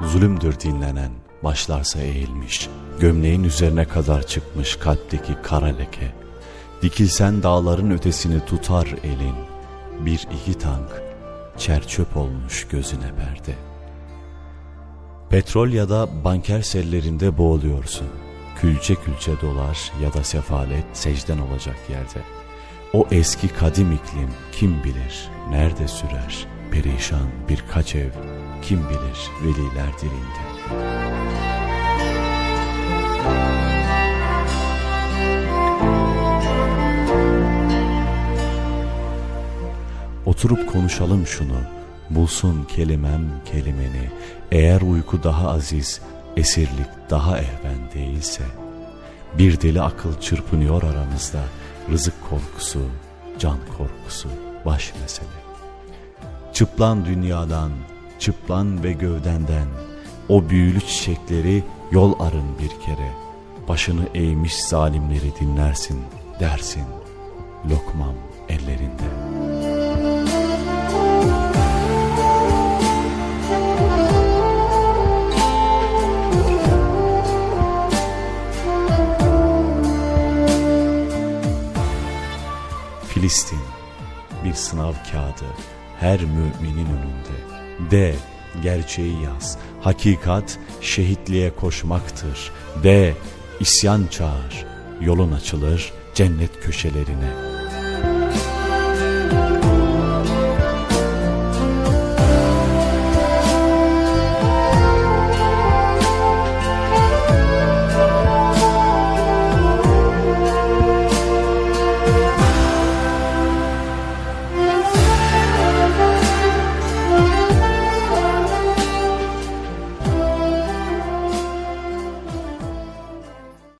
Zulümdür dinlenen, başlarsa eğilmiş, gömleğin üzerine kadar çıkmış kalpteki kara leke. Dikilsen dağların ötesini tutar elin, bir iki tank, çerçöp olmuş gözüne perde. Petrol ya da banker sellerinde boğuluyorsun. Külçe külçe dolar ya da sefalet secden olacak yerde. O eski kadim iklim kim bilir nerede sürer perişan birkaç ev kim bilir veliler dilinde. Oturup konuşalım şunu, bulsun kelimem kelimeni, eğer uyku daha aziz, esirlik daha ehven değilse, bir deli akıl çırpınıyor aramızda, rızık korkusu, can korkusu, baş mesele. Çıplan dünyadan, çıplan ve gövdenden, o büyülü çiçekleri yol arın bir kere, başını eğmiş zalimleri dinlersin, dersin, lokmam ellerinde.'' Filistin bir sınav kağıdı her müminin önünde. De gerçeği yaz. Hakikat şehitliğe koşmaktır. De isyan çağır. Yolun açılır cennet köşelerine.''